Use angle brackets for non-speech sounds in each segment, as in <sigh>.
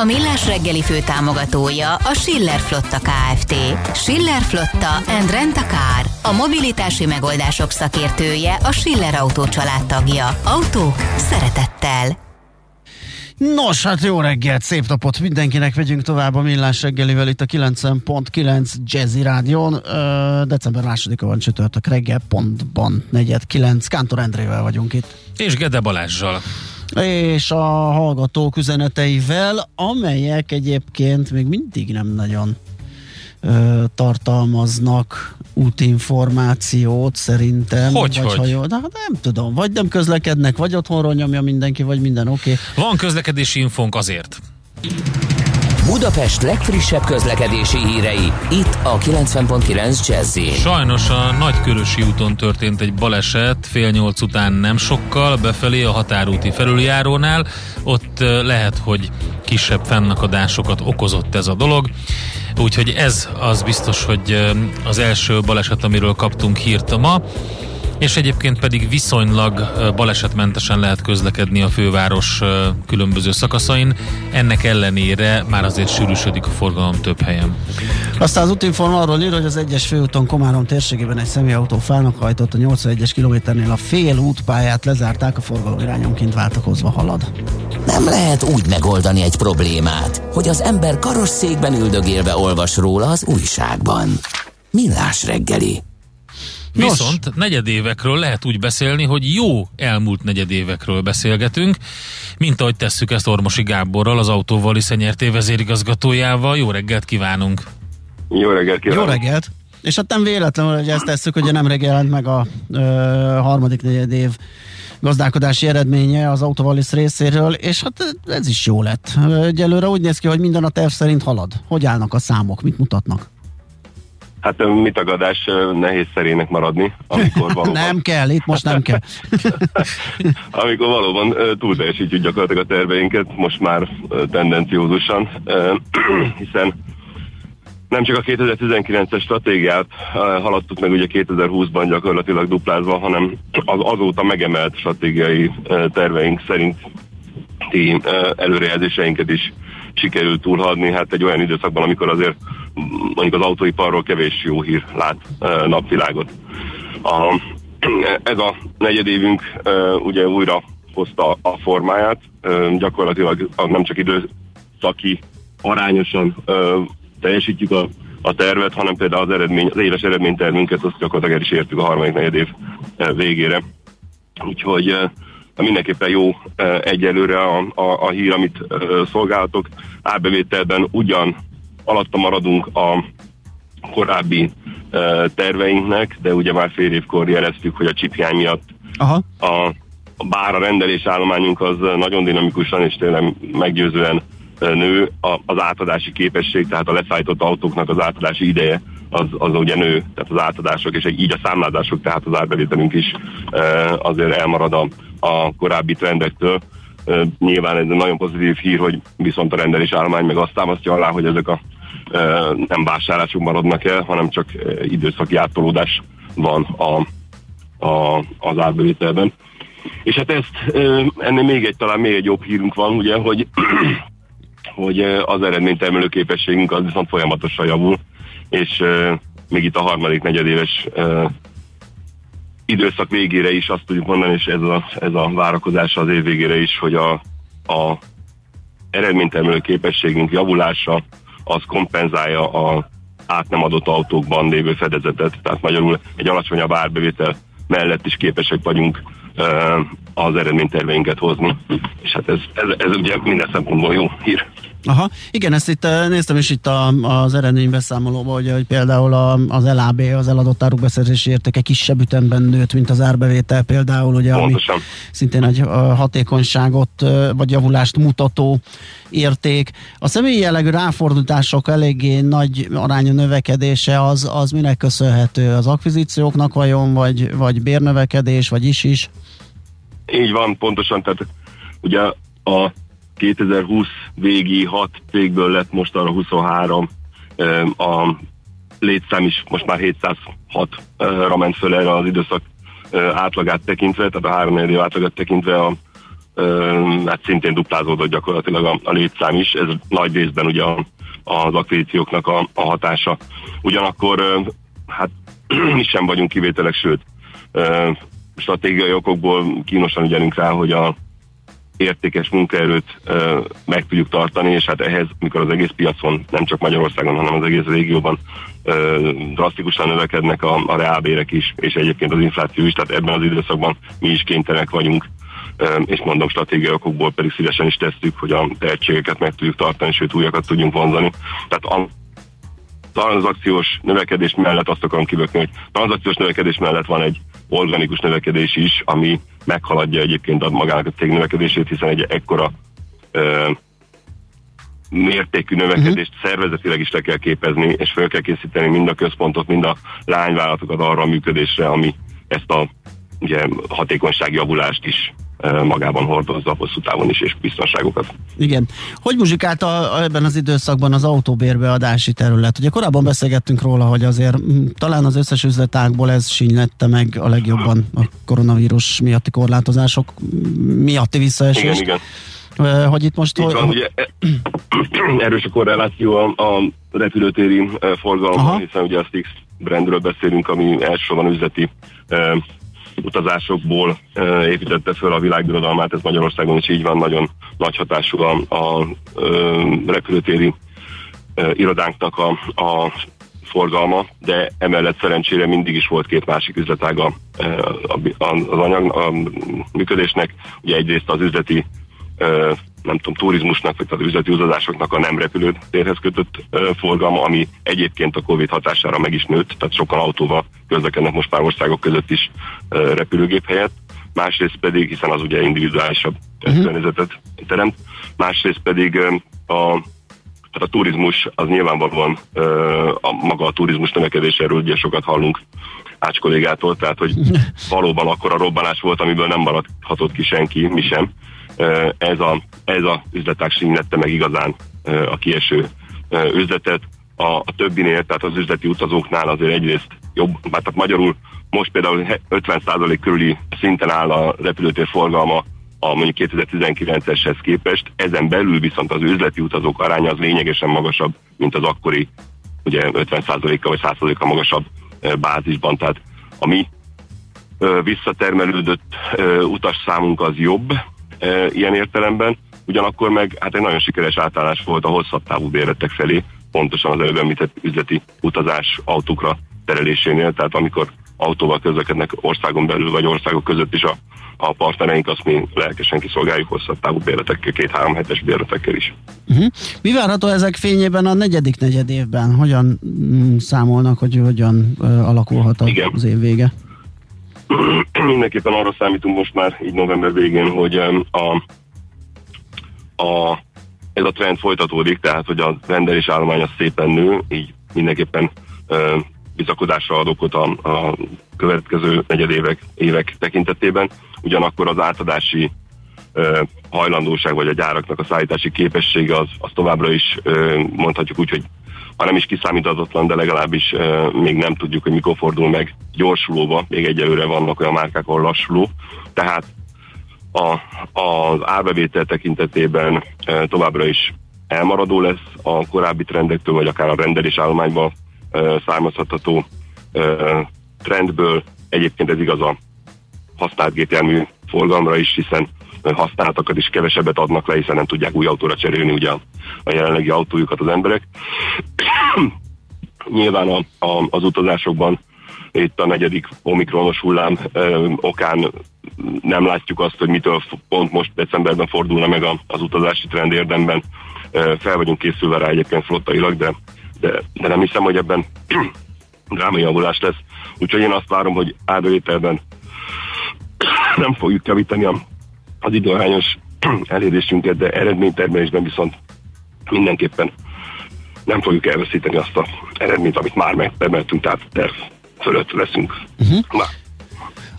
A Millás reggeli fő támogatója a Schiller Flotta KFT. Schiller Flotta and Rent a Car. A mobilitási megoldások szakértője a Schiller Autó tagja. Autók szeretettel. Nos, hát jó reggelt, szép napot mindenkinek, vegyünk tovább a Millás reggelivel itt a 90.9 Jazzy Rádión. Ö, december másodika van csütörtök reggel, pontban negyed kilenc. Kántor Endrével vagyunk itt. És Gede Balázsjal és a hallgatók üzeneteivel, amelyek egyébként még mindig nem nagyon ö, tartalmaznak útinformációt szerintem. Hogy, vagy hogy? Hajó, de, hát nem tudom, vagy nem közlekednek, vagy otthonról nyomja mindenki, vagy minden oké. Okay. Van közlekedési infónk azért. Budapest legfrissebb közlekedési hírei, itt a 90.9 jazz Sajnos a Nagykörösi úton történt egy baleset fél nyolc után nem sokkal, befelé a határúti felüljárónál. Ott lehet, hogy kisebb fennakadásokat okozott ez a dolog. Úgyhogy ez az biztos, hogy az első baleset, amiről kaptunk hírt ma és egyébként pedig viszonylag balesetmentesen lehet közlekedni a főváros különböző szakaszain. Ennek ellenére már azért sűrűsödik a forgalom több helyen. Aztán az útinform arról ír, hogy az egyes főúton Komárom térségében egy személyautó fának hajtott a 81-es kilométernél a fél útpályát lezárták, a forgalom irányonként váltakozva halad. Nem lehet úgy megoldani egy problémát, hogy az ember karosszékben üldögélve olvas róla az újságban. Millás reggeli. Nos. Viszont negyedévekről lehet úgy beszélni, hogy jó elmúlt negyedévekről beszélgetünk, mint ahogy tesszük ezt Ormosi Gáborral, az autóval Iszenyerté vezérigazgatójával. Jó reggelt kívánunk! Jó reggelt kívánunk! Jó reggelt! És hát nem véletlenül, hogy ezt tesszük, hogy nem jelent meg a ö, harmadik negyedév gazdálkodási eredménye az Autovalisz részéről, és hát ez is jó lett. Egyelőre úgy néz ki, hogy minden a terv szerint halad. Hogy állnak a számok, mit mutatnak? Hát mi tagadás nehéz szerének maradni, amikor valóban... <laughs> nem kell, itt most nem kell. <laughs> amikor valóban túl teljesítjük gyakorlatilag a terveinket, most már tendenciózusan, <clears throat> hiszen nem csak a 2019-es stratégiát haladtuk meg ugye 2020-ban gyakorlatilag duplázva, hanem az azóta megemelt stratégiai terveink szerint előrejelzéseinket is sikerült túlhadni, hát egy olyan időszakban, amikor azért mondjuk az autóiparról kevés jó hír lát napvilágot. A, <clears throat> ez a negyedévünk ugye újra hozta a formáját, gyakorlatilag nem csak időszaki arányosan teljesítjük a, a tervet, hanem például az, eredmény, az éves eredménytervünket azt gyakorlatilag el is értük a harmadik negyedév végére. Úgyhogy mindenképpen jó egyelőre a, a, a hír, amit szolgáltok. Árbevételben ugyan alatta maradunk a korábbi terveinknek, de ugye már fél évkor jeleztük, hogy a csiphiány miatt Aha. A, bár a rendelés állományunk az nagyon dinamikusan és tényleg meggyőzően nő, az átadási képesség, tehát a leszállított autóknak az átadási ideje az, az ugye nő, tehát az átadások és így a számlázások, tehát az árbevételünk is azért elmarad a, a korábbi trendektől. Nyilván ez egy nagyon pozitív hír, hogy viszont a rendelés állomány meg azt támasztja alá, hogy ezek a nem vásárlások maradnak el, hanem csak időszaki áttolódás van a, a, az árbevételben. És hát ezt, ennél még egy, talán még egy jobb hírünk van, ugye, hogy, <clears throat> hogy az eredménytermelő képességünk az viszont folyamatosan javul, és még itt a harmadik negyedéves időszak végére is azt tudjuk mondani, és ez a, ez a várakozás az év végére is, hogy a, a eredménytermelő képességünk javulása az kompenzálja a át nem adott autókban lévő fedezetet, tehát magyarul egy alacsonyabb árbevétel mellett is képesek vagyunk az eredményterveinket hozni. És hát ez, ez, ez ugye minden szempontból jó hír. Aha, igen, ezt itt néztem is itt a, az eredménybeszámolóban, hogy, hogy például a, az LAB, az eladott áruk beszerzési értéke kisebb ütemben nőtt, mint az árbevétel például, ugye, Pontosan. ami szintén egy hatékonyságot vagy javulást mutató érték. A személyi jellegű ráfordítások eléggé nagy arányú növekedése az, az minek köszönhető? Az akvizícióknak vajon, vagy, vagy bérnövekedés, vagy is is? Így van, pontosan, tehát ugye a 2020 végi 6 cégből lett most arra 23, a létszám is most már 706-ra ment föl erre az időszak átlagát tekintve, tehát a három év átlagát tekintve a, hát szintén duplázódott gyakorlatilag a, a létszám is, ez nagy részben ugye a, az akvizícióknak a, a hatása. Ugyanakkor hát <clears throat> mi sem vagyunk kivételek, sőt stratégiai okokból kínosan ügyelünk rá, hogy a értékes munkaerőt ö, meg tudjuk tartani, és hát ehhez, mikor az egész piacon, nem csak Magyarországon, hanem az egész régióban ö, drasztikusan növekednek a, a reálbérek is, és egyébként az infláció is, tehát ebben az időszakban mi is kénytelenek vagyunk, és mondom stratégiai okokból pedig szívesen is tesszük, hogy a tehetségeket meg tudjuk tartani, sőt újakat tudjunk vonzani. Tehát a tranzakciós növekedés mellett azt akarom kibökni, hogy tranzakciós növekedés mellett van egy organikus növekedés is, ami meghaladja egyébként a magának a cég növekedését, hiszen egy ekkora ö, mértékű növekedést uh-huh. szervezetileg is le kell képezni, és fel kell készíteni mind a központot, mind a lányvállalatokat arra a működésre, ami ezt a ugye, hatékonyságjavulást is magában hordozza hosszú távon is, és biztonságokat. Igen. Hogy muzsikált a, ebben az időszakban az autóbérbeadási terület? Ugye korábban beszélgettünk róla, hogy azért talán az összes üzletágból ez sínylette meg a legjobban a koronavírus miatti korlátozások miatti visszaesés. Igen, igen. Hogy itt most... Így van, ugye <clears throat> erős a korreláció a, a repülőtéri forgalomban, hiszen ugye a Stix brandről beszélünk, ami elsősorban üzleti utazásokból építette föl a világbirodalmát, ez Magyarországon is így van, nagyon nagy hatású a, a, repülőtéri irodánknak a, a forgalma, de emellett szerencsére mindig is volt két másik üzletága az anyag, a működésnek. Ugye egyrészt az üzleti nem tudom, turizmusnak, vagy az üzleti utazásoknak a nem repülőtérhez kötött forgalma, ami egyébként a Covid hatására meg is nőtt, tehát sokan autóval közlekednek most már országok között is repülőgép helyett. Másrészt pedig, hiszen az ugye individuálisabb uh-huh. környezetet teremt, másrészt pedig a tehát a turizmus az nyilvánvalóan a maga a turizmus növekedéséről ugye sokat hallunk Ács kollégától, tehát hogy <laughs> valóban akkor a robbanás volt, amiből nem maradhatott ki senki, mi sem ez a, ez a üzletág sínlette meg igazán a kieső üzletet. A, a többinél, tehát az üzleti utazóknál azért egyrészt jobb, tehát magyarul most például 50% körüli szinten áll a repülőtér forgalma a mondjuk 2019-eshez képest, ezen belül viszont az üzleti utazók aránya az lényegesen magasabb, mint az akkori ugye 50%-kal vagy 100%-kal magasabb bázisban, tehát a mi visszatermelődött utasszámunk az jobb, e, ilyen értelemben, ugyanakkor meg hát egy nagyon sikeres átállás volt a hosszabb távú bérletek felé, pontosan az előbb említett üzleti utazás autókra terelésénél, tehát amikor autóval közlekednek országon belül, vagy országok között is a, a partnereink, azt mi lelkesen kiszolgáljuk hosszabb távú bérletekkel, két-három hetes bérletekkel is. Uh-huh. Mi várható ezek fényében a negyedik negyed évben? Hogyan mm, számolnak, hogy hogyan uh, alakulhat az, Igen. az év vége? <clears throat> mindenképpen arra számítunk most már így november végén, hogy a, a, ez a trend folytatódik, tehát hogy a rendelés állomány az szépen nő, így mindenképpen uh, bizakodásra ad okot a, a következő negyedévek évek tekintetében. Ugyanakkor az átadási uh, hajlandóság, vagy a gyáraknak a szállítási képessége az, az továbbra is uh, mondhatjuk úgy, hogy ha nem is kiszámíthatatlan, de legalábbis uh, még nem tudjuk, hogy mikor fordul meg gyorsulóba, még egyelőre vannak olyan márkák, ahol lassuló, tehát a, az árbevétel tekintetében uh, továbbra is elmaradó lesz a korábbi trendektől, vagy akár a rendelés állományban uh, származható uh, trendből. Egyébként ez igaz a használt gépjármű forgalomra is, hiszen használatokat is kevesebbet adnak le, hiszen nem tudják új autóra cserélni ugye a, a jelenlegi autójukat az emberek. <clears throat> Nyilván a, a, az utazásokban itt a negyedik omikronos hullám ö, okán nem látjuk azt, hogy mitől pont most decemberben fordulna meg az utazási trend érdemben. Ö, fel vagyunk készülve rá egyébként flottailag, de, de, de nem hiszem, hogy ebben <clears throat> drámai javulás lesz. Úgyhogy én azt várom, hogy árbevételben <clears throat> nem fogjuk javítani a, az időhányos <clears throat> elérésünket, de eredménytermelésben viszont mindenképpen nem fogjuk elveszíteni azt az eredményt, amit már megtermeltünk, tehát terv fölött leszünk. Uh-huh.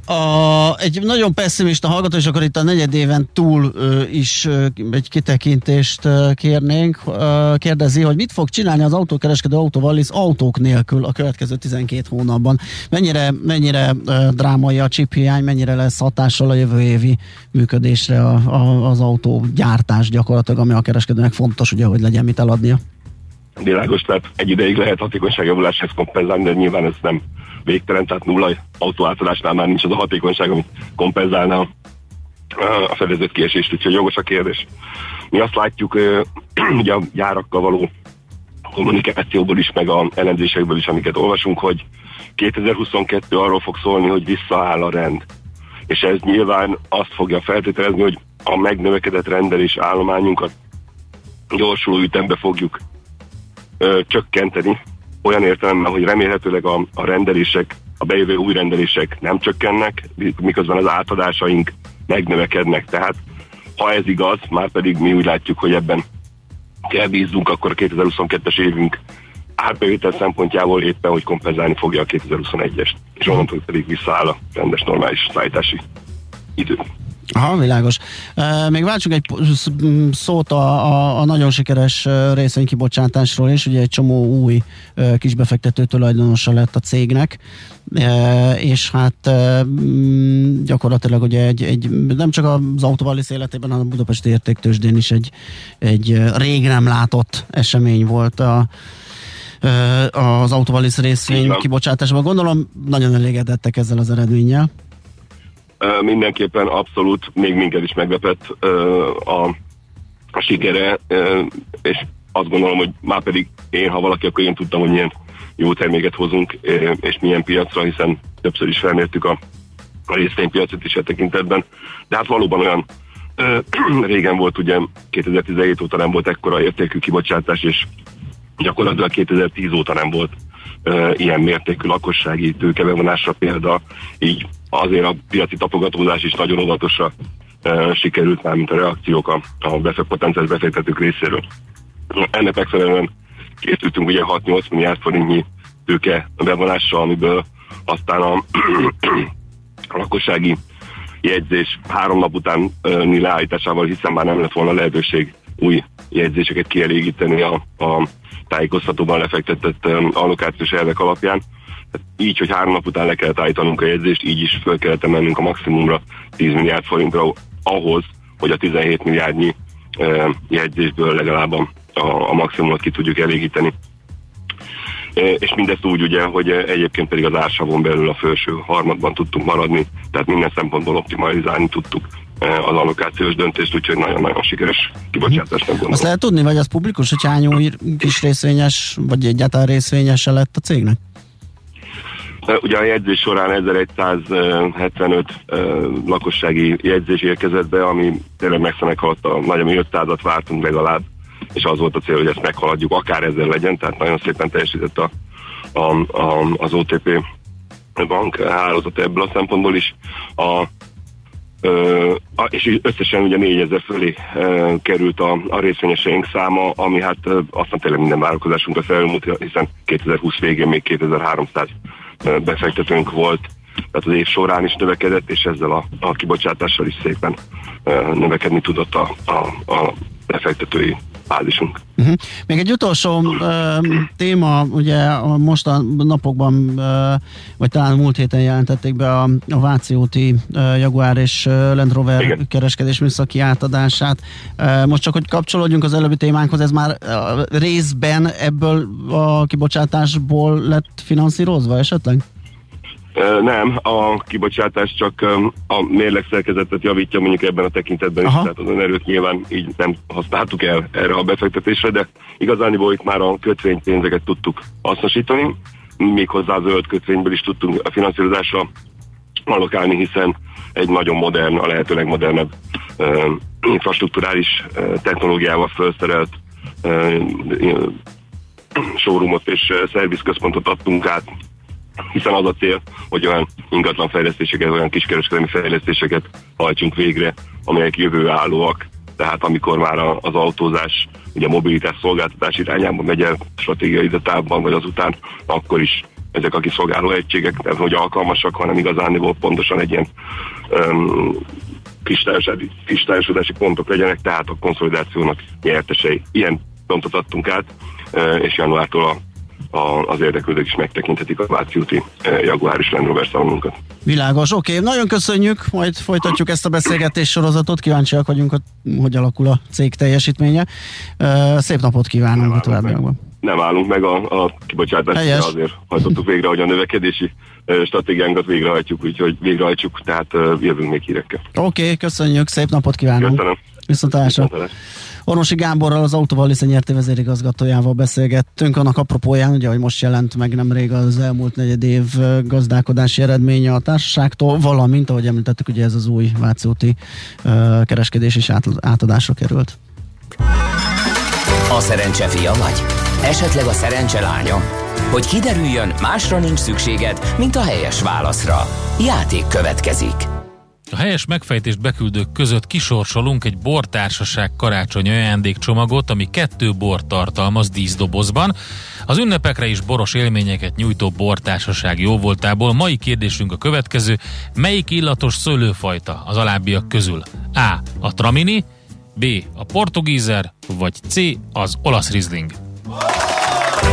A, egy nagyon pessimista hallgató, és akkor itt a negyed éven túl ö, is ö, egy kitekintést ö, kérnénk. Ö, kérdezi, hogy mit fog csinálni az autókereskedő Autovallis autók nélkul a következő 12 hónapban. Mennyire, mennyire ö, drámai a hiány, mennyire lesz hatással a jövő évi működésre a, a, az autógyártás gyakorlatilag, ami a kereskedőnek fontos, ugye, hogy legyen mit eladnia. Világos, tehát egy ideig lehet hatékonyságjavuláshoz kompenzálni, de nyilván ez nem végtelen, tehát nulla autóátadásnál már nincs az a hatékonyság, amit kompenzálna a fedezett kiesést, úgyhogy jogos a kérdés. Mi azt látjuk, <clears throat> ugye a gyárakkal való kommunikációból is, meg a elemzésekből is, amiket olvasunk, hogy 2022 arról fog szólni, hogy visszaáll a rend. És ez nyilván azt fogja feltételezni, hogy a megnövekedett rendelés állományunkat gyorsuló ütembe fogjuk ö, csökkenteni, olyan értelemben, hogy remélhetőleg a, a rendelések, a bejövő új rendelések nem csökkennek, miközben az átadásaink megnövekednek. Tehát ha ez igaz, már pedig mi úgy látjuk, hogy ebben kell bízzunk, akkor a 2022-es évünk árbevétel szempontjából éppen, hogy kompenzálni fogja a 2021-est, és onnantól pedig visszaáll a rendes normális szállítási idő. Aha, világos. Még váltsunk egy szót a, a, a nagyon sikeres részvénykibocsátásról is. Ugye egy csomó új kisbefektető tulajdonosa lett a cégnek, és hát gyakorlatilag ugye egy, egy nem csak az autóvalisz életében, hanem a Budapesti Értéktősdén is egy, egy rég nem látott esemény volt a, az autóvalisz részvény kibocsátásban. Gondolom nagyon elégedettek ezzel az eredménnyel mindenképpen abszolút még minket is meglepett a, sikere, és azt gondolom, hogy már pedig én, ha valaki, akkor én tudtam, hogy milyen jó terméket hozunk, és milyen piacra, hiszen többször is felmértük a, a részvénypiacot is e tekintetben. De hát valóban olyan <clears throat> régen volt, ugye 2017 óta nem volt ekkora értékű kibocsátás, és gyakorlatilag 2010 óta nem volt ilyen mértékű lakossági tőkebevonásra példa, így azért a piaci tapogatózás is nagyon óvatosra e, sikerült már, mint a reakciók a, a befek, potenciális befektetők részéről. Ennek megfelelően készültünk ugye 6-8 milliárd forintnyi tőke bevonásra, amiből aztán a, <clears throat> a lakossági jegyzés három nap után leállításával, hiszen már nem lett volna lehetőség új jegyzéseket kielégíteni a, a tájékoztatóban lefektetett allokációs elvek alapján. Tehát így, hogy három nap után le kellett állítanunk a jegyzést, így is föl kellett emennünk a maximumra 10 milliárd forintra ahhoz, hogy a 17 milliárdnyi e, jegyzésből legalább a, a maximumot ki tudjuk elégíteni. E, és mindezt úgy ugye, hogy egyébként pedig az ársavon belül a felső harmadban tudtunk maradni, tehát minden szempontból optimalizálni tudtuk Eh, az allokációs döntést, úgyhogy nagyon-nagyon sikeres kibocsátás gondolom. Azt lehet tudni, vagy az publikus, hogy hány új kis részvényes, vagy egyáltalán részvényese lett a cégnek? Ugye a jegyzés során 1175 uh, eh, lakossági jegyzés érkezett be, ami tényleg messze meghaladta, nagyobb 500-at vártunk legalább, és az volt a cél, hogy ezt meghaladjuk, akár ezzel legyen, tehát nagyon szépen teljesített a, a, a, az OTP bank hálózat ebből a szempontból is. A Uh, és összesen ugye 4000 fölé uh, került a, a részvényeseink száma, ami hát aztán tényleg minden várakozásunkra felmúlt, hiszen 2020 végén még 2300 uh, befektetőnk volt, tehát az év során is növekedett, és ezzel a, a kibocsátással is szépen növekedni tudott a, a, a befektetői fázisunk. Uh-huh. Még egy utolsó uh, téma, ugye most a napokban, uh, vagy talán múlt héten jelentették be a, a Váci úti uh, Jaguar és Land Rover Igen. kereskedés műszaki átadását. Uh, most csak, hogy kapcsolódjunk az előbbi témánkhoz, ez már uh, részben ebből a kibocsátásból lett finanszírozva esetleg? Nem, a kibocsátás csak a mérlegszerkezetet javítja mondjuk ebben a tekintetben Aha. is, tehát az erőt nyilván így nem használtuk el erre a befektetésre, de igazániból itt már a kötvénypénzeket tudtuk hasznosítani, méghozzá a zöld kötvényből is tudtunk a finanszírozásra allokálni, hiszen egy nagyon modern, a lehető legmodernebb uh, infrastruktúrális uh, technológiával felszerelt uh, showroomot és szervizközpontot adtunk át, hiszen az a cél, hogy olyan ingatlan fejlesztéseket, olyan kiskereskedelmi fejlesztéseket hajtsunk végre, amelyek jövőállóak, tehát amikor már az autózás, ugye a mobilitás szolgáltatás irányába megy el stratégiai datában, vagy azután, akkor is ezek a kiszolgáló egységek, nem hogy alkalmasak, hanem igazán pontosan egy ilyen um, kristályosodási pontok legyenek, tehát a konszolidációnak nyertesei. Ilyen pontot adtunk át, és januártól a a, az érdeklődők is megtekinthetik a Váci úti Jaguar és Land Rover szalonunkat. Világos, oké, okay. nagyon köszönjük, majd folytatjuk ezt a beszélgetés sorozatot, kíváncsiak vagyunk, hogy, hogy alakul a cég teljesítménye. Szép napot kívánunk a továbbiakban nem állunk meg a, a kibocsátásra, azért hajtottuk végre, hogy a növekedési stratégiánkat végrehajtjuk, úgyhogy végrehajtjuk, tehát jövünk még hírekkel. Oké, okay, köszönjük, szép napot kívánunk. Köszönöm. Viszontlátásra. Ormosi Gáborral, az Autóval nyerti vezérigazgatójával beszélgettünk. Annak apropóján, ugye, hogy most jelent meg nemrég az elmúlt negyed év gazdálkodási eredménye a társaságtól, valamint, ahogy említettük, ugye ez az új Váci uh, kereskedés is át, átadásra került. A szerencse fia vagy? Esetleg a szerencse lánya? Hogy kiderüljön, másra nincs szükséged, mint a helyes válaszra. Játék következik. A helyes megfejtést beküldők között kisorsolunk egy bortársaság karácsony ajándékcsomagot, ami kettő bort tartalmaz díszdobozban. Az ünnepekre is boros élményeket nyújtó bortársaság jóvoltából. Mai kérdésünk a következő. Melyik illatos szőlőfajta az alábbiak közül? A. A tramini, B. A portugízer, vagy C. Az olasz rizling.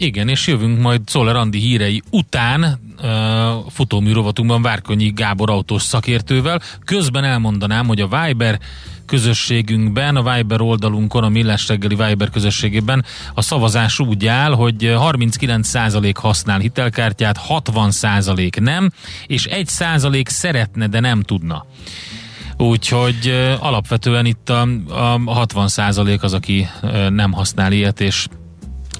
Igen, és jövünk majd Szoller Andi hírei után uh, futóműrovatunkban Várkonyi Gábor autós szakértővel. Közben elmondanám, hogy a Viber közösségünkben, a Viber oldalunkon, a Millás reggeli Viber közösségében a szavazás úgy áll, hogy 39% használ hitelkártyát, 60% nem, és 1% szeretne, de nem tudna. Úgyhogy alapvetően itt a, a 60% az, aki nem használ ilyet, és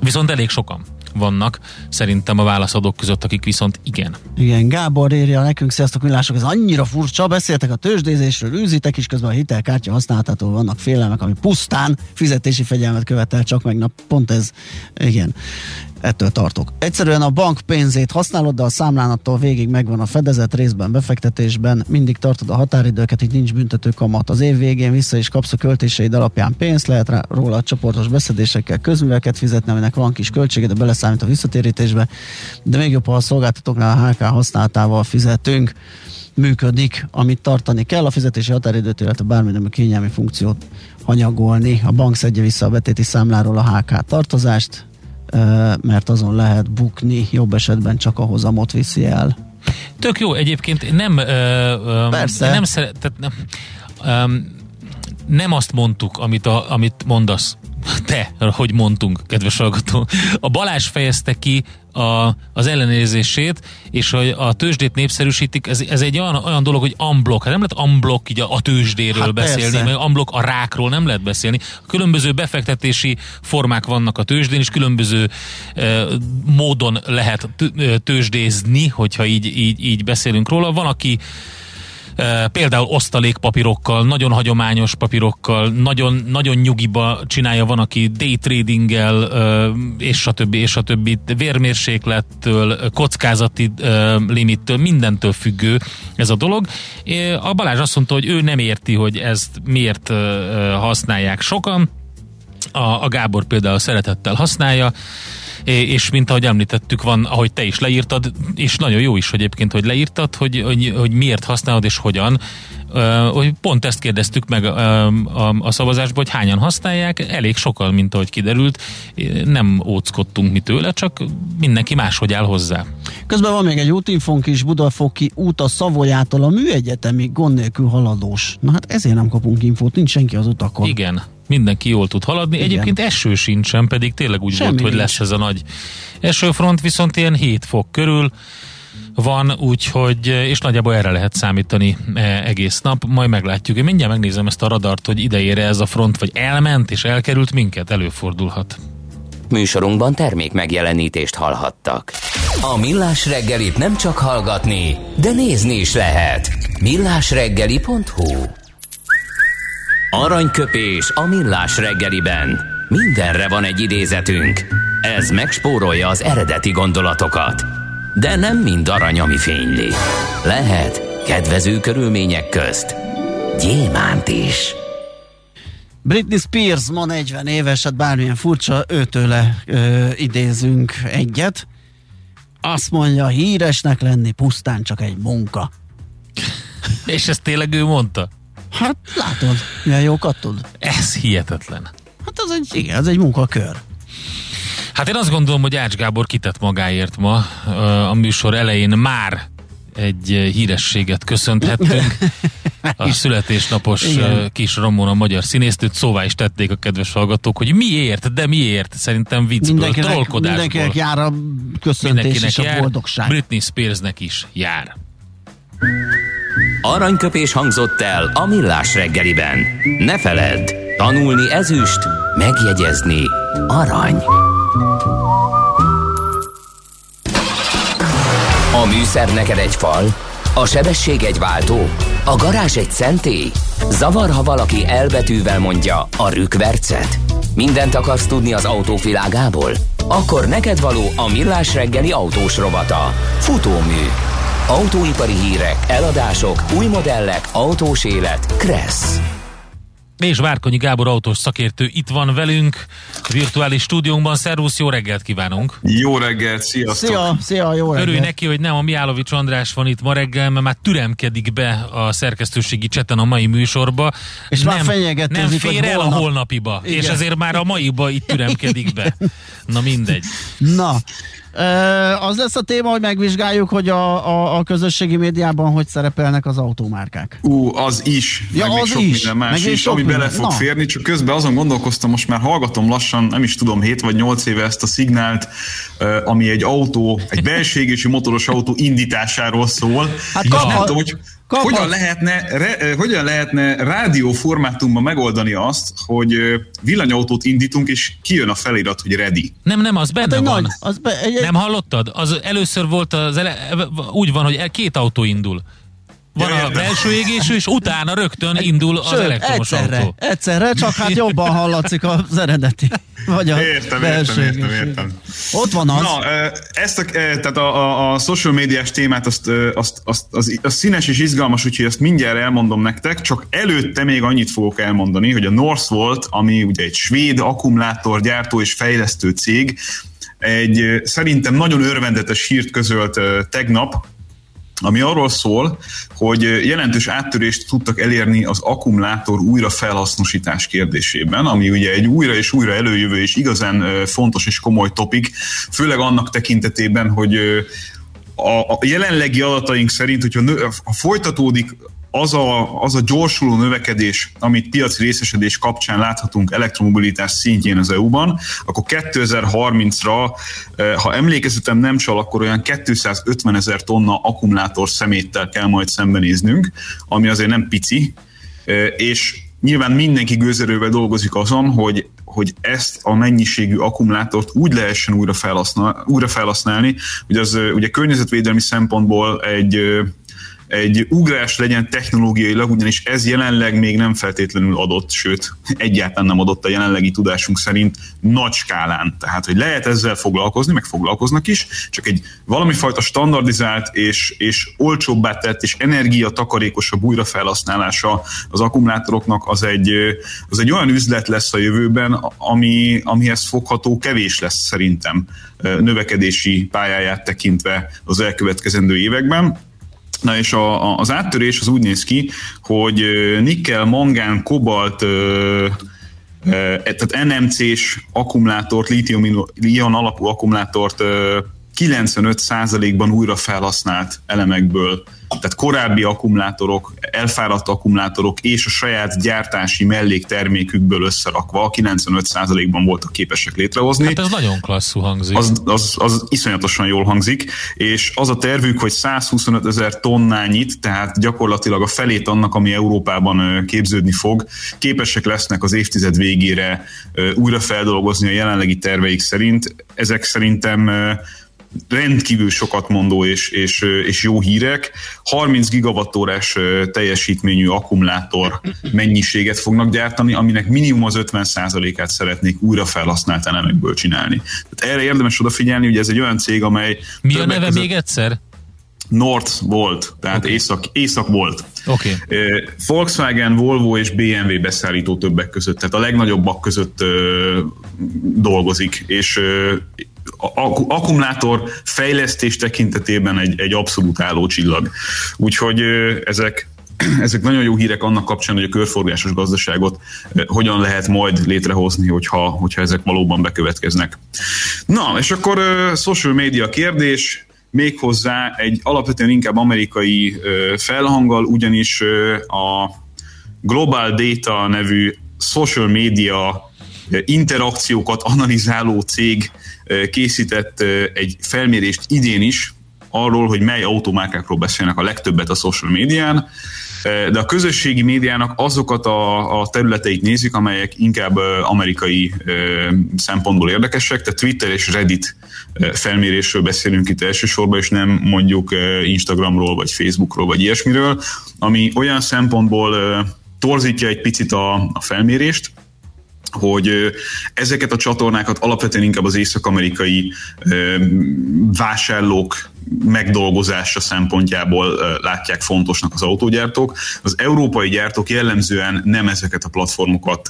viszont elég sokan vannak szerintem a válaszadók között, akik viszont igen. Igen, Gábor írja nekünk, sziasztok millások, ez annyira furcsa, beszéltek a tőzsdézésről, űzitek is, közben a hitelkártya használatától vannak félelmek, ami pusztán fizetési fegyelmet követel, csak meg na, pont ez, igen ettől tartok. Egyszerűen a bank pénzét használod, de a számlánattól végig megvan a fedezet részben, befektetésben, mindig tartod a határidőket, így nincs büntető kamat. Az év végén vissza is kapsz a költéseid alapján pénzt, lehet rá, róla a csoportos beszedésekkel közműveket fizetni, aminek van kis költsége, de beleszámít a visszatérítésbe, de még jobb, ha a szolgáltatóknál a HK használatával fizetünk működik, amit tartani kell, a fizetési határidőt, illetve bármilyen kényelmi funkciót hanyagolni. A bank szedje vissza a betéti számláról a HK tartozást, mert azon lehet bukni, jobb esetben csak a hozamot viszi el. Tök jó, egyébként nem Persze. nem szeret, nem, um, nem azt mondtuk, amit, a, amit mondasz, te, hogy mondtunk, kedves hallgató. A Balázs fejezte ki a, az ellenérzését, és hogy a tőzsdét népszerűsítik, ez, ez egy olyan, olyan dolog, hogy unblock, hát nem lehet unblock így a, a tőzsdéről hát beszélni, persze. meg unblock a rákról nem lehet beszélni. Különböző befektetési formák vannak a tőzsdén, és különböző e, módon lehet tőzsdézni, hogyha így, így, így beszélünk róla. Van, aki például osztalékpapírokkal, nagyon hagyományos papírokkal, nagyon, nagyon nyugiba csinálja, van, aki day tradinggel, és a többi, és a többi, vérmérséklettől, kockázati limittől, mindentől függő ez a dolog. A Balázs azt mondta, hogy ő nem érti, hogy ezt miért használják sokan, a, a Gábor például szeretettel használja, és mint ahogy említettük, van, ahogy te is leírtad, és nagyon jó is egyébként, hogy leírtad, hogy, hogy, hogy miért használod és hogyan, hogy pont ezt kérdeztük meg uh, a, a szavazásban, hogy hányan használják, elég sokan, mint ahogy kiderült, nem óckodtunk mi tőle, csak mindenki máshogy áll hozzá. Közben van még egy útinfónk is, Budafoki út a Szavolyától a műegyetemi gond nélkül haladós. Na hát ezért nem kapunk infót, nincs senki az utakon. Igen, mindenki jól tud haladni. Igen. Egyébként eső sincsen, pedig tényleg úgy Semmi volt, hogy nincs. lesz ez a nagy esőfront, viszont ilyen 7 fok körül, van, úgyhogy, és nagyjából erre lehet számítani egész nap, majd meglátjuk. Én mindjárt megnézem ezt a radart, hogy idejére ez a front, vagy elment és elkerült minket, előfordulhat. Műsorunkban termék megjelenítést hallhattak. A Millás reggelit nem csak hallgatni, de nézni is lehet. millásreggeli.hu Aranyköpés a Millás reggeliben. Mindenre van egy idézetünk. Ez megspórolja az eredeti gondolatokat. De nem mind arany, ami fényli. Lehet kedvező körülmények közt gyémánt is. Britney Spears ma 40 éves, hát bármilyen furcsa, őtőle ö, idézünk egyet. Azt mondja, híresnek lenni pusztán csak egy munka. És ezt tényleg ő mondta? Hát látod, milyen jókat tud. Ez hihetetlen. Hát az egy, igen, az egy munkakör. Hát én azt gondolom, hogy Ács Gábor kitett magáért ma. A műsor elején már egy hírességet köszönthettünk. <laughs> A születésnapos Igen. kis Ramona magyar színésztőt szóvá is tették a kedves hallgatók, hogy miért, de miért? Szerintem viccből, mindenkinek, trollkodásból. Mindenkinek jár a köszöntés mindenkinek és a jár, boldogság. Britney Spearsnek is jár. Aranyköpés hangzott el a millás reggeliben. Ne feledd, tanulni ezüst, megjegyezni arany. A műszer neked egy fal, a sebesség egy váltó, a garázs egy szentély. Zavar, ha valaki elbetűvel mondja a rükvercet. Mindent akarsz tudni az autóvilágából? Akkor neked való a millás reggeli autós rovata. Futómű. Autóipari hírek, eladások, új modellek, autós élet. Kressz. És Várkonyi Gábor autós szakértő itt van velünk, virtuális stúdiónkban. Szervusz, jó reggelt kívánunk! Jó reggelt, sziasztok! Szia, szia, jó reggelt! Örülj neki, hogy nem a Miálovics András van itt ma reggel, mert már türemkedik be a szerkesztőségi cseten a mai műsorba. És nem, már Nem fér el holnap... a holnapiba, Igen. és ezért már a maiba itt <laughs> türemkedik be. Na mindegy. Na, az lesz a téma, hogy megvizsgáljuk, hogy a, a, a közösségi médiában hogy szerepelnek az automárkák. Ú, az is. Ja, meg az sok is. minden más meg is, ami minden. bele fog Na. férni, csak közben azon gondolkoztam, most már hallgatom lassan, nem is tudom, 7 vagy 8 éve ezt a szignált, ami egy autó, egy belségési motoros autó indításáról szól. Hát ja. nem tudom, hogy hogyan lehetne, re, hogyan lehetne rádióformátumban megoldani azt, hogy villanyautót indítunk, és kijön a felirat, hogy ready? Nem, nem, az benne hát van. Nagy, az be, egy, nem hallottad? Az először volt az ele, úgy van, hogy két autó indul. Van a belső égésű, és utána rögtön indul az Sőt, elektromos egyszerre, autó. Egyszerre, csak hát jobban hallatszik az eredeti. Vagy a értem, értem, értem, értem. Ott van az. Na, ezt a, tehát a, a, a social médiás témát azt, azt, azt, az, az színes és izgalmas, úgyhogy ezt mindjárt elmondom nektek, csak előtte még annyit fogok elmondani, hogy a Northvolt, ami ugye egy svéd akkumulátorgyártó és fejlesztő cég, egy szerintem nagyon örvendetes hírt közölt tegnap, ami arról szól, hogy jelentős áttörést tudtak elérni az akkumulátor újrafelhasznosítás kérdésében, ami ugye egy újra és újra előjövő és igazán fontos és komoly topik, főleg annak tekintetében, hogy a, jelenlegi adataink szerint, hogyha nő, folytatódik az a, az a gyorsuló növekedés, amit piaci részesedés kapcsán láthatunk elektromobilitás szintjén az EU-ban, akkor 2030-ra, eh, ha emlékezetem nem csal, akkor olyan 250 ezer tonna akkumulátor szeméttel kell majd szembenéznünk, ami azért nem pici, eh, és nyilván mindenki gőzerővel dolgozik azon, hogy, hogy ezt a mennyiségű akkumulátort úgy lehessen újra, felhasznál, újra felhasználni, hogy az eh, ugye környezetvédelmi szempontból egy egy ugrás legyen technológiailag, ugyanis ez jelenleg még nem feltétlenül adott, sőt, egyáltalán nem adott a jelenlegi tudásunk szerint nagy skálán. Tehát, hogy lehet ezzel foglalkozni, meg foglalkoznak is, csak egy valami fajta standardizált és, és olcsóbbá tett és energiatakarékosabb újrafelhasználása az akkumulátoroknak az egy, az egy olyan üzlet lesz a jövőben, ami, amihez fogható kevés lesz szerintem növekedési pályáját tekintve az elkövetkezendő években. Na és a, a, az áttörés az úgy néz ki, hogy nikkel, mangán, kobalt, tehát NMC-s akkumulátort, lítium-ion alapú akkumulátort 95%-ban újra felhasznált elemekből tehát korábbi akkumulátorok, elfáradt akkumulátorok és a saját gyártási melléktermékükből összerakva 95%-ban voltak képesek létrehozni. Hát ez nagyon klasszú hangzik. Az, az, az iszonyatosan jól hangzik, és az a tervük, hogy 125 ezer tonnányit, tehát gyakorlatilag a felét annak, ami Európában képződni fog, képesek lesznek az évtized végére újra feldolgozni a jelenlegi terveik szerint. Ezek szerintem rendkívül sokat mondó és, és, és jó hírek. 30 gigawattórás teljesítményű akkumulátor mennyiséget fognak gyártani, aminek minimum az 50%-át szeretnék újra felhasznált elemekből csinálni. Tehát erre érdemes odafigyelni, hogy ez egy olyan cég, amely... Mi a neve között... még egyszer? North volt, tehát okay. észak, észak volt. Okay. Volkswagen, Volvo és BMW beszállító többek között, tehát a legnagyobbak között dolgozik, és akkumulátor fejlesztés tekintetében egy, egy abszolút álló csillag. Úgyhogy ezek <clears throat> ezek nagyon jó hírek annak kapcsán, hogy a körforgásos gazdaságot hogyan lehet majd létrehozni, hogyha, hogyha ezek valóban bekövetkeznek. Na, és akkor social media kérdés, méghozzá egy alapvetően inkább amerikai felhanggal, ugyanis a Global Data nevű social media interakciókat analizáló cég készített egy felmérést idén is arról, hogy mely automárkákról beszélnek a legtöbbet a social médián, de a közösségi médiának azokat a, a területeit nézik, amelyek inkább amerikai szempontból érdekesek, tehát Twitter és Reddit felmérésről beszélünk itt elsősorban, és nem mondjuk Instagramról, vagy Facebookról, vagy ilyesmiről, ami olyan szempontból torzítja egy picit a, a felmérést, hogy ezeket a csatornákat alapvetően inkább az észak-amerikai vásárlók megdolgozása szempontjából látják fontosnak az autógyártók. Az európai gyártók jellemzően nem ezeket a platformokat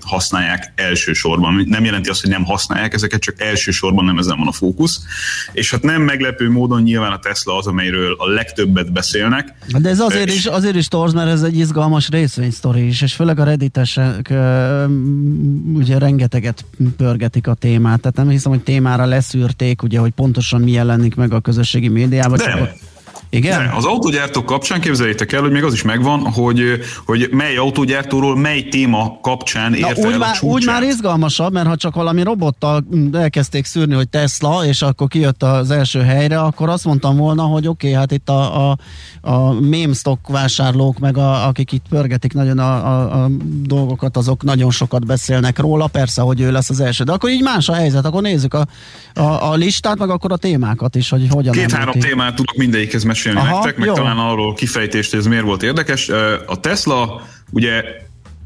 használják elsősorban. Nem jelenti azt, hogy nem használják ezeket, csak elsősorban nem ezen van a fókusz. És hát nem meglepő módon nyilván a Tesla az, amelyről a legtöbbet beszélnek. De ez azért, és... is, azért is torz, mert ez egy izgalmas részvénysztori is, és főleg a redditesek ugye rengeteget pörgetik a témát. Tehát nem hiszem, hogy témára leszűrték, ugye, hogy pontosan mi jelenik meg a közösség közösségi médiában. De. Csak igen? De az autógyártók kapcsán képzeljétek el, hogy még az is megvan, hogy, hogy mely autógyártóról mely téma kapcsán érte úgy el már, a csúcsát. Úgy már izgalmasabb, mert ha csak valami robottal elkezdték szűrni, hogy Tesla, és akkor kijött az első helyre, akkor azt mondtam volna, hogy oké, okay, hát itt a, a, a meme stock vásárlók, meg a, akik itt pörgetik nagyon a, a, a dolgokat, azok nagyon sokat beszélnek róla, persze, hogy ő lesz az első. De akkor így más a helyzet, akkor nézzük a, a, a listát, meg akkor a témákat is, hogy hogyan Két-három témát tudok mindegyikhez mesélni Aha, nektek, meg jó. talán arról kifejtést, hogy ez miért volt érdekes. A Tesla ugye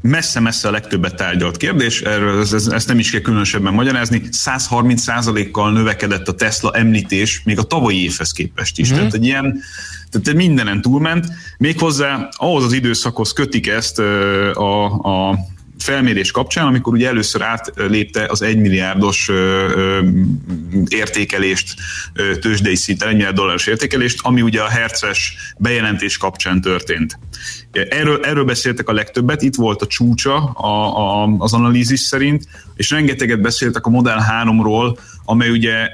messze-messze a legtöbbet tárgyalt kérdés, erről ez, ez, ezt nem is kell különösebben magyarázni, 130%-kal növekedett a Tesla említés még a tavalyi évhez képest is. Mm. Tehát egy ilyen, tehát mindenen túlment, méghozzá ahhoz az időszakhoz kötik ezt a, a felmérés kapcsán, amikor ugye először átlépte az egymilliárdos értékelést, tőzsdei szinten, 1 milliárd dolláros értékelést, ami ugye a herces bejelentés kapcsán történt. Erről, erről beszéltek a legtöbbet, itt volt a csúcsa a, a, az analízis szerint, és rengeteget beszéltek a Model 3-ról, amely ugye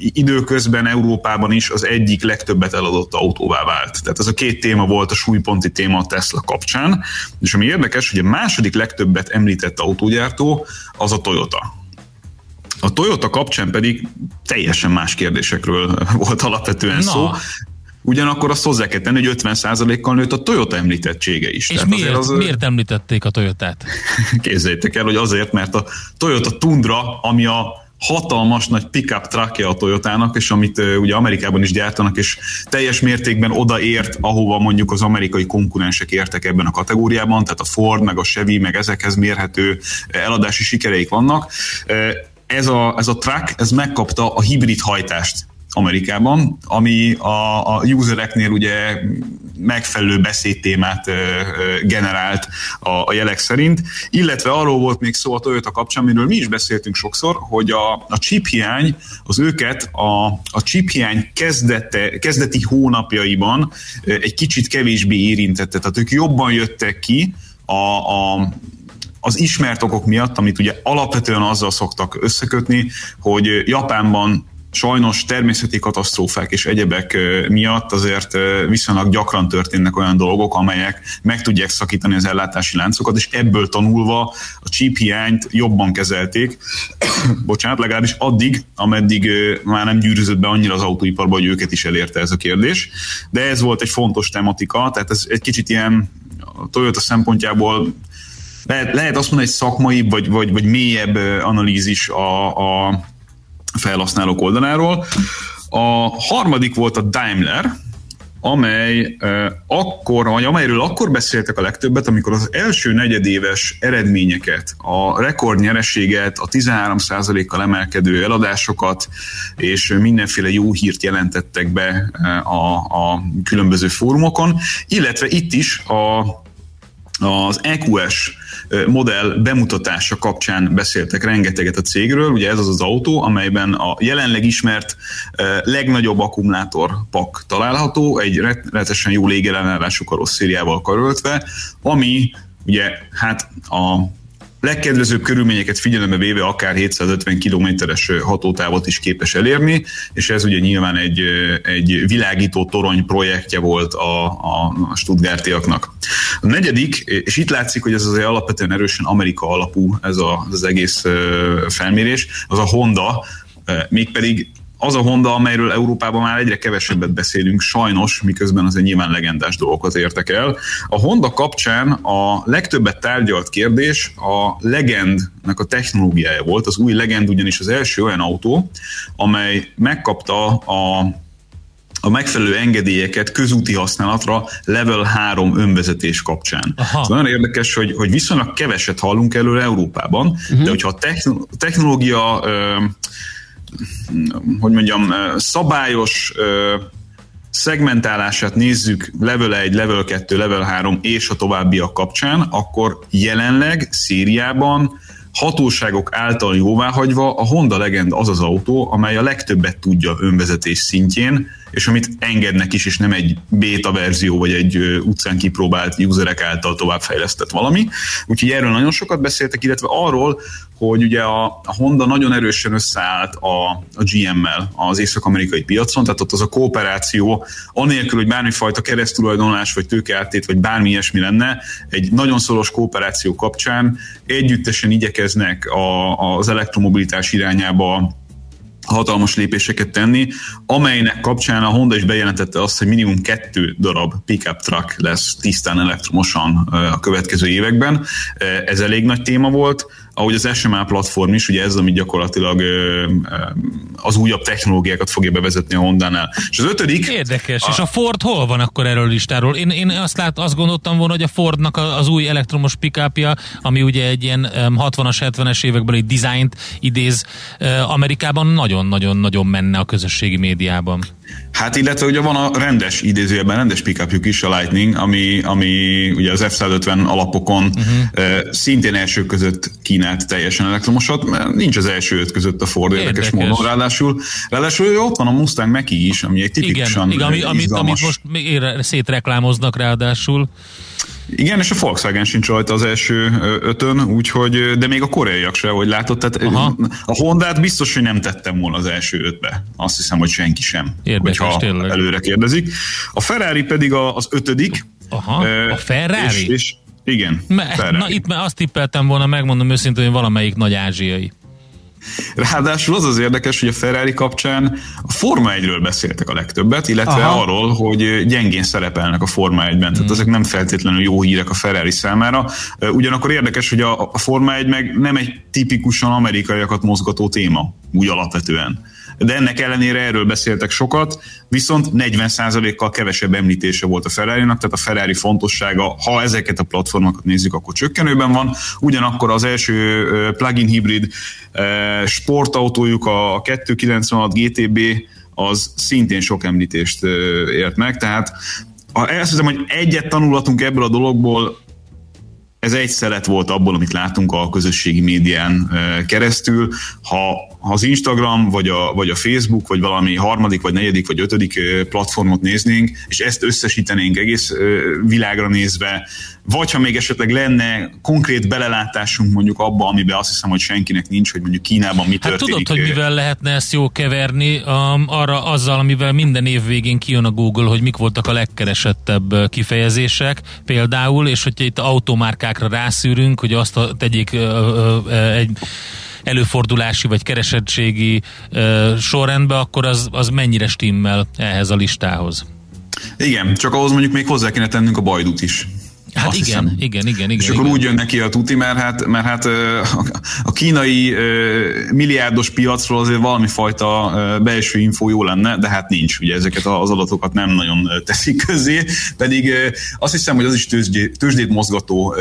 időközben Európában is az egyik legtöbbet eladott autóvá vált. Tehát ez a két téma volt a súlyponti téma a Tesla kapcsán, és ami érdekes, hogy a második legtöbbet említett autógyártó az a Toyota. A Toyota kapcsán pedig teljesen más kérdésekről <laughs> volt alapvetően Na. szó. Ugyanakkor azt hozzá kell tenni, hogy 50%-kal nőtt a Toyota említettsége is. És Tehát miért, az, miért említették a Toyotát? <laughs> Képzeljétek el, hogy azért, mert a Toyota Tundra, ami a hatalmas nagy pickup truckja a Toyotának, és amit ugye Amerikában is gyártanak, és teljes mértékben odaért, ahova mondjuk az amerikai konkurensek értek ebben a kategóriában, tehát a Ford, meg a Chevy, meg ezekhez mérhető eladási sikereik vannak. Ez a, ez a truck, ez megkapta a hibrid hajtást Amerikában, ami a, a usereknél ugye megfelelő beszédtémát generált a, a jelek szerint, illetve arról volt még szó a Toyota kapcsán, amiről mi is beszéltünk sokszor, hogy a, a chip hiány az őket a, a chip hiány kezdete, kezdeti hónapjaiban egy kicsit kevésbé érintette, tehát ők jobban jöttek ki a, a az ismert okok miatt, amit ugye alapvetően azzal szoktak összekötni, hogy Japánban sajnos természeti katasztrófák és egyebek miatt azért viszonylag gyakran történnek olyan dolgok, amelyek meg tudják szakítani az ellátási láncokat, és ebből tanulva a chip hiányt jobban kezelték, <coughs> bocsánat, legalábbis addig, ameddig már nem gyűrűzött be annyira az autóiparba, hogy őket is elérte ez a kérdés. De ez volt egy fontos tematika, tehát ez egy kicsit ilyen a Toyota szempontjából lehet, lehet azt mondani, hogy szakmai vagy, vagy, vagy mélyebb analízis a, a felhasználók oldaláról. A harmadik volt a Daimler, amely uh, akkor, vagy amelyről akkor beszéltek a legtöbbet, amikor az első negyedéves eredményeket, a rekordnyereséget, a 13%-kal emelkedő eladásokat és mindenféle jó hírt jelentettek be a, a különböző fórumokon, illetve itt is a, az EQS modell bemutatása kapcsán beszéltek rengeteget a cégről. Ugye ez az az autó, amelyben a jelenleg ismert legnagyobb akkumulátor pak található, egy rettenetesen jó légellenállású karosszériával karöltve, ami ugye hát a legkedvezőbb körülményeket figyelembe véve akár 750 kilométeres hatótávot is képes elérni, és ez ugye nyilván egy, egy világító torony projektje volt a, a, Stuttgartiaknak. A negyedik, és itt látszik, hogy ez azért alapvetően erősen Amerika alapú ez a, az egész felmérés, az a Honda, mégpedig az a Honda, amelyről Európában már egyre kevesebbet beszélünk, sajnos, miközben azért nyilván legendás dolgokat értek el. A Honda kapcsán a legtöbbet tárgyalt kérdés a Legendnek a technológiája volt. Az új Legend ugyanis az első olyan autó, amely megkapta a a megfelelő engedélyeket közúti használatra level 3 önvezetés kapcsán. Aha. Ez nagyon érdekes, hogy, hogy viszonylag keveset hallunk előre Európában, uh-huh. de hogyha a technológia hogy mondjam, szabályos szegmentálását nézzük level 1, level 2, level 3 és a továbbiak kapcsán, akkor jelenleg Szíriában hatóságok által jóváhagyva a Honda Legend az az autó, amely a legtöbbet tudja önvezetés szintjén, és amit engednek is, és nem egy beta verzió, vagy egy utcán kipróbált userek által továbbfejlesztett valami. Úgyhogy erről nagyon sokat beszéltek, illetve arról, hogy ugye a, a Honda nagyon erősen összeállt a, a GM-mel az észak-amerikai piacon, tehát ott az a kooperáció, anélkül, hogy bármifajta keresztulajdonlás, vagy tőkeáltét, vagy bármi ilyesmi lenne, egy nagyon szoros kooperáció kapcsán együttesen igyekeznek a, az elektromobilitás irányába hatalmas lépéseket tenni, amelynek kapcsán a Honda is bejelentette azt, hogy minimum kettő darab pickup truck lesz tisztán elektromosan a következő években. Ez elég nagy téma volt ahogy az SMA platform is, ugye ez, ami gyakorlatilag az újabb technológiákat fogja bevezetni a Honda-nál. És az ötödik... Érdekes, a... és a Ford hol van akkor erről a listáról? Én, én azt, lát, azt gondoltam volna, hogy a Fordnak az új elektromos pikápja, ami ugye egy ilyen 60-as, 70-es évekbeli dizájnt idéz, Amerikában nagyon-nagyon-nagyon menne a közösségi médiában. Hát illetve ugye van a rendes idézőjelben rendes pickupjuk is, a Lightning, ami, ami ugye az F-150 alapokon uh-huh. szintén első között kínált teljesen elektromosat, mert nincs az első öt között a Ford érdekes, érdekes módon, ráadásul, ráadásul ott van a Mustang mach is, ami egy tipikusan Igen, igen ami, amit, amit most szétreklámoznak ráadásul. Igen, és a Volkswagen sincs rajta az első ötön, úgyhogy, de még a koreaiak se, hogy látod, tehát Aha. a Hondát biztos, hogy nem tettem volna az első ötbe. Azt hiszem, hogy senki sem, Érdekes, hogyha tényleg. előre kérdezik. A Ferrari pedig az ötödik. Aha, a Ferrari? És, és igen. Me, na itt azt tippeltem volna, megmondom őszintén, hogy valamelyik nagy ázsiai. Ráadásul az az érdekes, hogy a Ferrari kapcsán a Forma 1-ről beszéltek a legtöbbet, illetve Aha. arról, hogy gyengén szerepelnek a Forma 1-ben. Tehát mm. ezek nem feltétlenül jó hírek a Ferrari számára. Ugyanakkor érdekes, hogy a, a Forma 1 meg nem egy tipikusan amerikaiakat mozgató téma, úgy alapvetően de ennek ellenére erről beszéltek sokat, viszont 40%-kal kevesebb említése volt a ferrari tehát a Ferrari fontossága, ha ezeket a platformokat nézzük, akkor csökkenőben van. Ugyanakkor az első plug-in hibrid sportautójuk, a 296 GTB, az szintén sok említést ért meg, tehát azt hiszem, hogy egyet tanulhatunk ebből a dologból, ez egy szelet volt abból, amit látunk a közösségi médián keresztül. Ha, ha az Instagram, vagy a, vagy a Facebook, vagy valami harmadik, vagy negyedik, vagy ötödik platformot néznénk, és ezt összesítenénk egész világra nézve, vagy ha még esetleg lenne konkrét belelátásunk mondjuk abba, amiben azt hiszem, hogy senkinek nincs, hogy mondjuk Kínában mi hát történik. tudod, hogy mivel lehetne ezt jó keverni, um, arra azzal, amivel minden év végén kijön a Google, hogy mik voltak a legkeresettebb kifejezések például, és hogyha itt automárkákra rászűrünk, hogy azt tegyék uh, uh, egy előfordulási vagy keresettségi uh, sorrendbe, akkor az, az mennyire stimmel ehhez a listához? Igen, csak ahhoz mondjuk még hozzá kéne tennünk a bajdut is. Hát igen, hiszem. igen, igen, igen. És akkor igen. úgy jön neki a tuti, mert hát, mert hát a kínai milliárdos piacról azért valami fajta belső info jó lenne, de hát nincs. Ugye ezeket az adatokat nem nagyon teszik közé, pedig azt hiszem, hogy az is tőzsdét, tőzsdét mozgató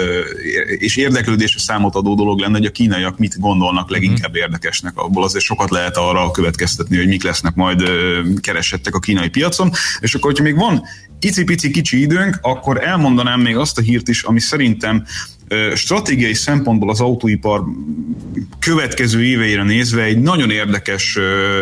és érdeklődésre számot adó dolog lenne, hogy a kínaiak mit gondolnak leginkább mhm. érdekesnek. Abból azért sokat lehet arra következtetni, hogy mik lesznek majd keresettek a kínai piacon. És akkor, hogyha még van icipici kicsi időnk, akkor elmondanám még azt a hírt is, ami szerintem stratégiai szempontból az autóipar következő éveire nézve egy nagyon érdekes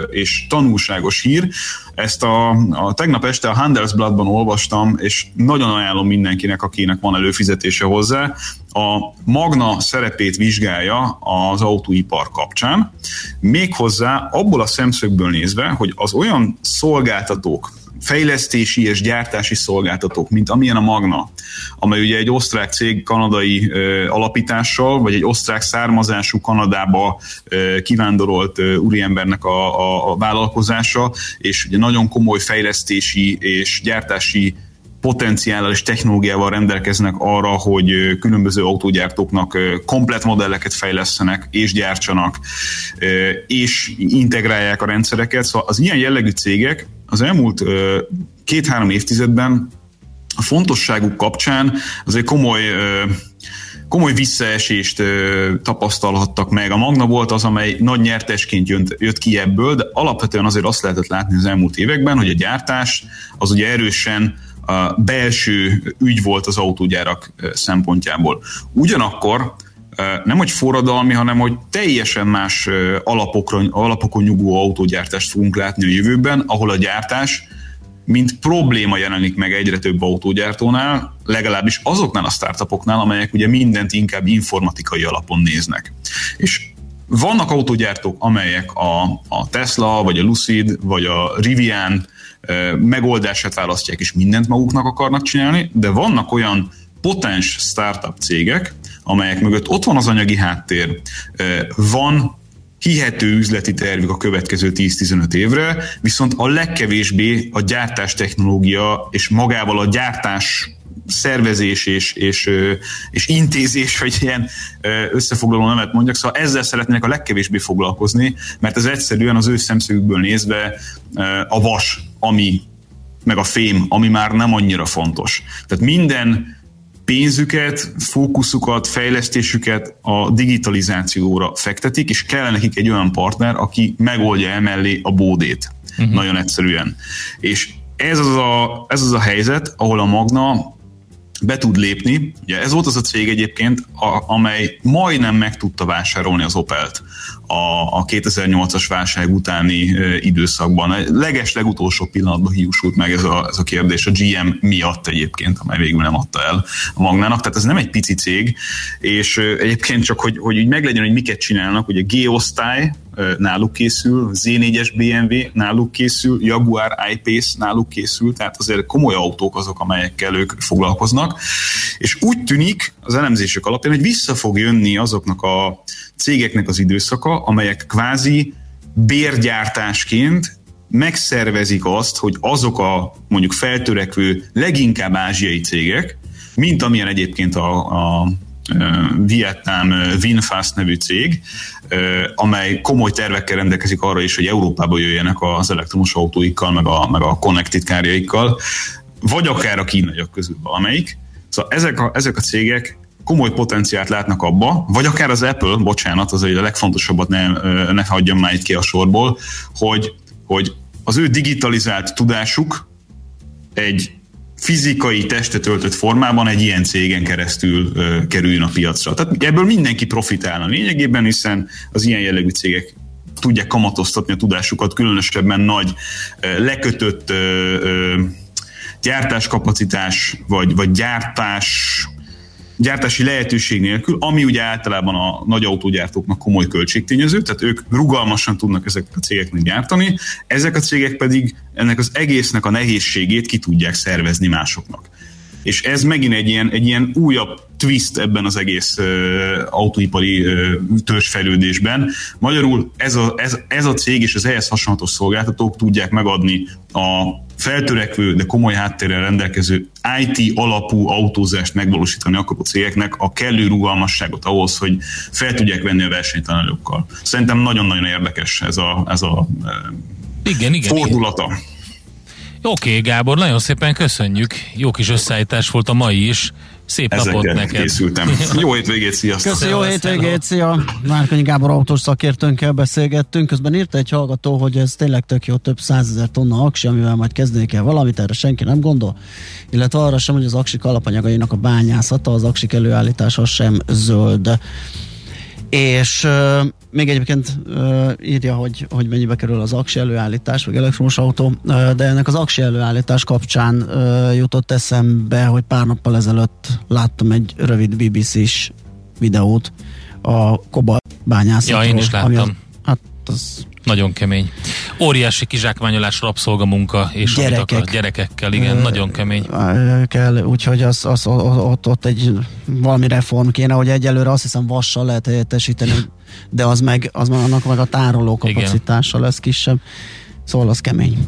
és tanulságos hír. Ezt a, a tegnap este a Handelsblattban olvastam, és nagyon ajánlom mindenkinek, akinek van előfizetése hozzá. A Magna szerepét vizsgálja az autóipar kapcsán, méghozzá abból a szemszögből nézve, hogy az olyan szolgáltatók, fejlesztési és gyártási szolgáltatók, mint amilyen a Magna, amely ugye egy osztrák cég kanadai ö, alapítással, vagy egy osztrák származású Kanadába ö, kivándorolt ö, úriembernek a, a, a vállalkozása, és ugye nagyon komoly fejlesztési és gyártási potenciállal és technológiával rendelkeznek arra, hogy különböző autógyártóknak komplet modelleket fejlesztenek és gyártsanak, és integrálják a rendszereket. Szóval az ilyen jellegű cégek az elmúlt két-három évtizedben a fontosságuk kapcsán azért komoly komoly visszaesést ö, tapasztalhattak meg. A Magna volt az, amely nagy nyertesként jött, jött ki ebből, de alapvetően azért azt lehetett látni az elmúlt években, hogy a gyártás az ugye erősen a belső ügy volt az autógyárak szempontjából. Ugyanakkor nem hogy forradalmi, hanem hogy teljesen más alapokra, alapokon nyugvó autógyártást fogunk látni a jövőben, ahol a gyártás mint probléma jelenik meg egyre több autógyártónál, legalábbis azoknál a startupoknál, amelyek ugye mindent inkább informatikai alapon néznek. És vannak autógyártók, amelyek a, a Tesla, vagy a Lucid, vagy a Rivian megoldását választják, és mindent maguknak akarnak csinálni, de vannak olyan potens startup cégek, amelyek mögött ott van az anyagi háttér, van hihető üzleti tervük a következő 10-15 évre, viszont a legkevésbé a gyártás technológia és magával a gyártás szervezés és, és, és intézés, hogy ilyen összefoglaló nevet mondjak, szóval ezzel szeretnének a legkevésbé foglalkozni, mert ez egyszerűen az ő szemszögükből nézve a vas, ami meg a fém, ami már nem annyira fontos. Tehát minden pénzüket, fókuszukat, fejlesztésüket a digitalizációra fektetik, és kell nekik egy olyan partner, aki megoldja emellé a bódét. Uh-huh. Nagyon egyszerűen. És ez az, a, ez az a helyzet, ahol a Magna be tud lépni. Ugye ez volt az a cég egyébként, a, amely majdnem meg tudta vásárolni az Opelt a, a 2008-as válság utáni ö, időszakban. A leges legutolsó pillanatban hiúsult meg ez a, ez a kérdés a GM miatt egyébként, amely végül nem adta el a Magnának. Tehát ez nem egy pici cég, és ö, egyébként csak, hogy, hogy úgy meglegyen, hogy miket csinálnak, ugye G-osztály, náluk készül, Z4-es BMW náluk készül, Jaguar I-Pace náluk készül, tehát azért komoly autók azok, amelyekkel ők foglalkoznak, és úgy tűnik az elemzések alapján, hogy vissza fog jönni azoknak a cégeknek az időszaka, amelyek kvázi bérgyártásként megszervezik azt, hogy azok a mondjuk feltörekvő, leginkább ázsiai cégek, mint amilyen egyébként a, a Vietnám Winfast nevű cég, amely komoly tervekkel rendelkezik arra is, hogy Európába jöjjenek az elektromos autóikkal, meg a, meg a connected kárjaikkal, vagy akár a kínaiak közül valamelyik. Szóval ezek a, ezek a cégek komoly potenciált látnak abba, vagy akár az Apple, bocsánat, az a legfontosabbat ne, ne hagyjam már itt ki a sorból, hogy, hogy az ő digitalizált tudásuk egy fizikai testet öltött formában egy ilyen cégen keresztül ö, kerüljön a piacra. Tehát ebből mindenki profitálna lényegében, hiszen az ilyen jellegű cégek tudják kamatoztatni a tudásukat, különösebben nagy ö, lekötött ö, ö, gyártáskapacitás, vagy, vagy gyártás gyártási lehetőség nélkül, ami ugye általában a nagy autógyártóknak komoly költségtényező, tehát ők rugalmasan tudnak ezeket a cégeknek gyártani, ezek a cégek pedig ennek az egésznek a nehézségét ki tudják szervezni másoknak. És ez megint egy ilyen, egy ilyen újabb twist ebben az egész uh, autóipari uh, törzsfejlődésben. Magyarul ez a, ez, ez a cég és az ehhez hasonlatos szolgáltatók tudják megadni a feltörekvő, de komoly háttérrel rendelkező IT alapú autózást megvalósítani akaró cégeknek a kellő rugalmasságot ahhoz, hogy fel tudják venni a versenytanárokkal. Szerintem nagyon-nagyon érdekes ez a, ez a igen, igen, fordulata. Igen. Oké, okay, Gábor, nagyon szépen köszönjük. Jó kis összeállítás volt a mai is. Szép Ezekkel napot neked. készültem. <laughs> Jó hétvégét, sziasztok! Köszönöm, jó hétvégét, szia! Márkonyi Gábor autós szakértőnkkel beszélgettünk, közben írta egy hallgató, hogy ez tényleg tök jó, több százezer tonna aksi, amivel majd kezdeni kell valamit, erre senki nem gondol, illetve arra sem, hogy az aksik alapanyagainak a bányászata, az aksik előállítása sem zöld. És uh, még egyébként uh, írja, hogy, hogy mennyibe kerül az aksi előállítás, vagy elektromos autó, uh, de ennek az aksi előállítás kapcsán uh, jutott eszembe, hogy pár nappal ezelőtt láttam egy rövid BBC-s videót a kobalt bányászatról. Ja, én is láttam. Ami, hát az nagyon kemény. Óriási kizsákmányolás, rabszolgamunka és Gyerekek. Akar, gyerekekkel, igen, ö, nagyon kemény. Kell, úgyhogy az, az, ott, ott egy valami reform kéne, hogy egyelőre azt hiszem vassal lehet helyettesíteni, de az meg, az annak meg a tároló kapacitása lesz kisebb. Szóval az kemény.